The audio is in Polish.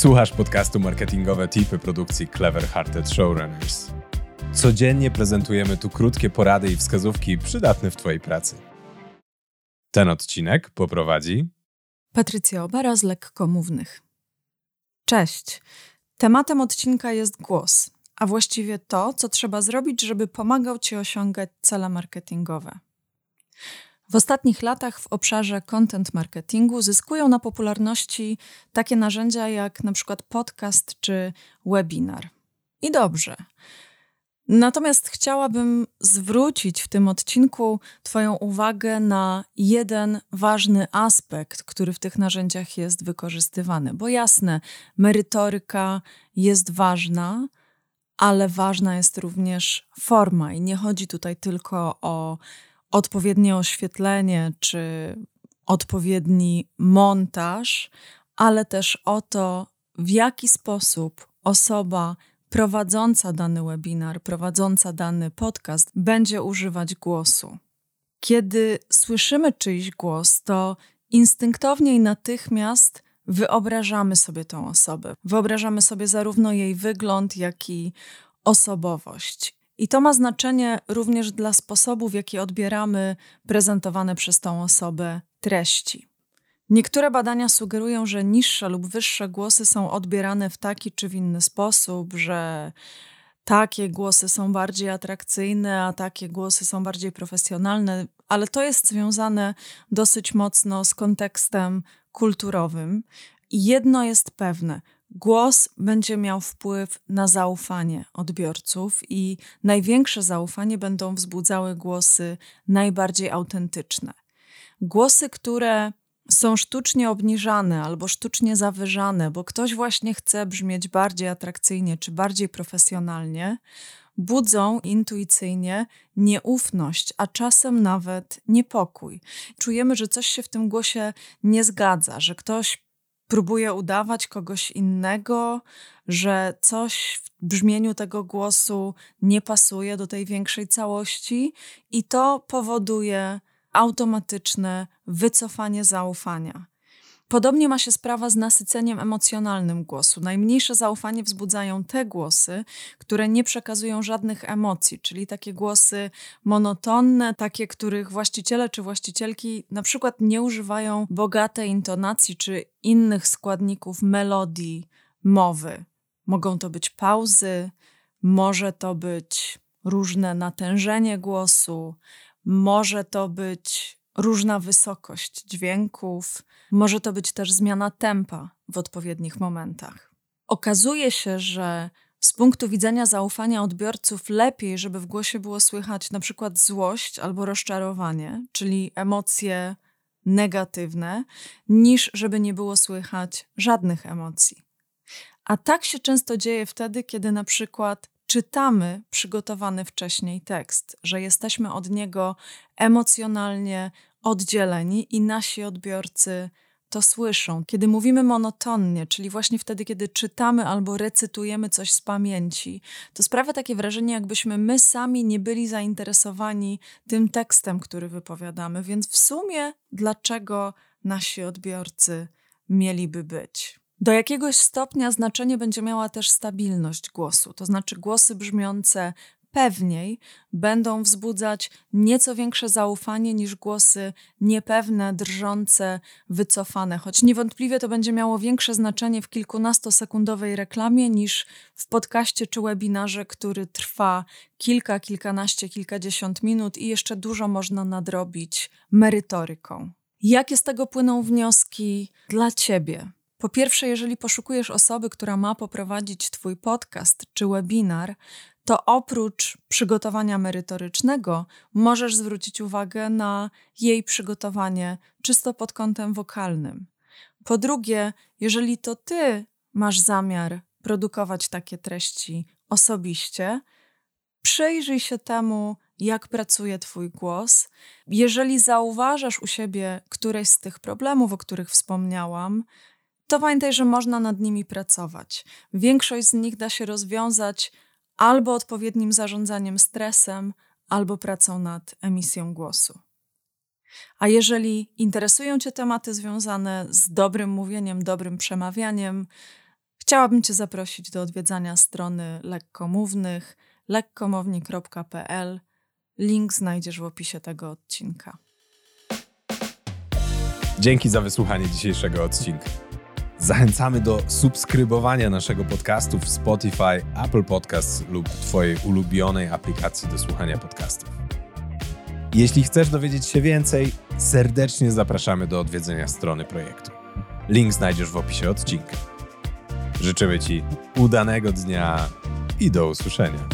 Słuchasz podcastu Marketingowe Tipy produkcji Clever Hearted Showrunners. Codziennie prezentujemy tu krótkie porady i wskazówki przydatne w Twojej pracy. Ten odcinek poprowadzi Patrycja Obara z Lekkomównych. Cześć. Tematem odcinka jest głos, a właściwie to, co trzeba zrobić, żeby pomagał Ci osiągać cele marketingowe. W ostatnich latach w obszarze content marketingu zyskują na popularności takie narzędzia jak na przykład podcast czy webinar. I dobrze. Natomiast chciałabym zwrócić w tym odcinku Twoją uwagę na jeden ważny aspekt, który w tych narzędziach jest wykorzystywany. Bo jasne, merytoryka jest ważna, ale ważna jest również forma, i nie chodzi tutaj tylko o odpowiednie oświetlenie czy odpowiedni montaż, ale też o to, w jaki sposób osoba prowadząca dany webinar, prowadząca dany podcast będzie używać głosu. Kiedy słyszymy czyjś głos, to instynktownie i natychmiast wyobrażamy sobie tą osobę. Wyobrażamy sobie zarówno jej wygląd, jak i osobowość. I to ma znaczenie również dla sposobu, w jaki odbieramy prezentowane przez tą osobę treści. Niektóre badania sugerują, że niższe lub wyższe głosy są odbierane w taki czy w inny sposób, że takie głosy są bardziej atrakcyjne, a takie głosy są bardziej profesjonalne, ale to jest związane dosyć mocno z kontekstem kulturowym. I jedno jest pewne: Głos będzie miał wpływ na zaufanie odbiorców, i największe zaufanie będą wzbudzały głosy najbardziej autentyczne. Głosy, które są sztucznie obniżane albo sztucznie zawyżane, bo ktoś właśnie chce brzmieć bardziej atrakcyjnie czy bardziej profesjonalnie, budzą intuicyjnie nieufność, a czasem nawet niepokój. Czujemy, że coś się w tym głosie nie zgadza, że ktoś próbuje udawać kogoś innego, że coś w brzmieniu tego głosu nie pasuje do tej większej całości, i to powoduje automatyczne wycofanie zaufania. Podobnie ma się sprawa z nasyceniem emocjonalnym głosu. Najmniejsze zaufanie wzbudzają te głosy, które nie przekazują żadnych emocji, czyli takie głosy monotonne, takie, których właściciele czy właścicielki na przykład nie używają bogatej intonacji czy innych składników melodii mowy. Mogą to być pauzy, może to być różne natężenie głosu, może to być różna wysokość dźwięków, może to być też zmiana tempa w odpowiednich momentach. Okazuje się, że z punktu widzenia zaufania odbiorców lepiej, żeby w głosie było słychać na przykład złość albo rozczarowanie, czyli emocje negatywne, niż żeby nie było słychać żadnych emocji. A tak się często dzieje wtedy, kiedy na przykład czytamy przygotowany wcześniej tekst, że jesteśmy od niego emocjonalnie oddzieleni i nasi odbiorcy to słyszą. Kiedy mówimy monotonnie, czyli właśnie wtedy, kiedy czytamy albo recytujemy coś z pamięci, to sprawia takie wrażenie, jakbyśmy my sami nie byli zainteresowani tym tekstem, który wypowiadamy. Więc w sumie, dlaczego nasi odbiorcy mieliby być? Do jakiegoś stopnia znaczenie będzie miała też stabilność głosu, to znaczy głosy brzmiące pewniej będą wzbudzać nieco większe zaufanie niż głosy niepewne, drżące, wycofane, choć niewątpliwie to będzie miało większe znaczenie w kilkunastosekundowej reklamie niż w podcaście czy webinarze, który trwa kilka, kilkanaście, kilkadziesiąt minut i jeszcze dużo można nadrobić merytoryką. Jakie z tego płyną wnioski dla Ciebie? Po pierwsze, jeżeli poszukujesz osoby, która ma poprowadzić Twój podcast czy webinar, to oprócz przygotowania merytorycznego możesz zwrócić uwagę na jej przygotowanie czysto pod kątem wokalnym. Po drugie, jeżeli to Ty masz zamiar produkować takie treści osobiście, przyjrzyj się temu, jak pracuje Twój głos. Jeżeli zauważasz u siebie któreś z tych problemów, o których wspomniałam, to pamiętaj, że można nad nimi pracować. Większość z nich da się rozwiązać albo odpowiednim zarządzaniem stresem, albo pracą nad emisją głosu. A jeżeli interesują Cię tematy związane z dobrym mówieniem, dobrym przemawianiem, Chciałabym Cię zaprosić do odwiedzania strony lekkomównych lekkomowni.pl. Link znajdziesz w opisie tego odcinka. Dzięki za wysłuchanie dzisiejszego odcinka. Zachęcamy do subskrybowania naszego podcastu w Spotify, Apple Podcasts lub Twojej ulubionej aplikacji do słuchania podcastów. Jeśli chcesz dowiedzieć się więcej, serdecznie zapraszamy do odwiedzenia strony projektu. Link znajdziesz w opisie odcinka. Życzymy Ci udanego dnia i do usłyszenia.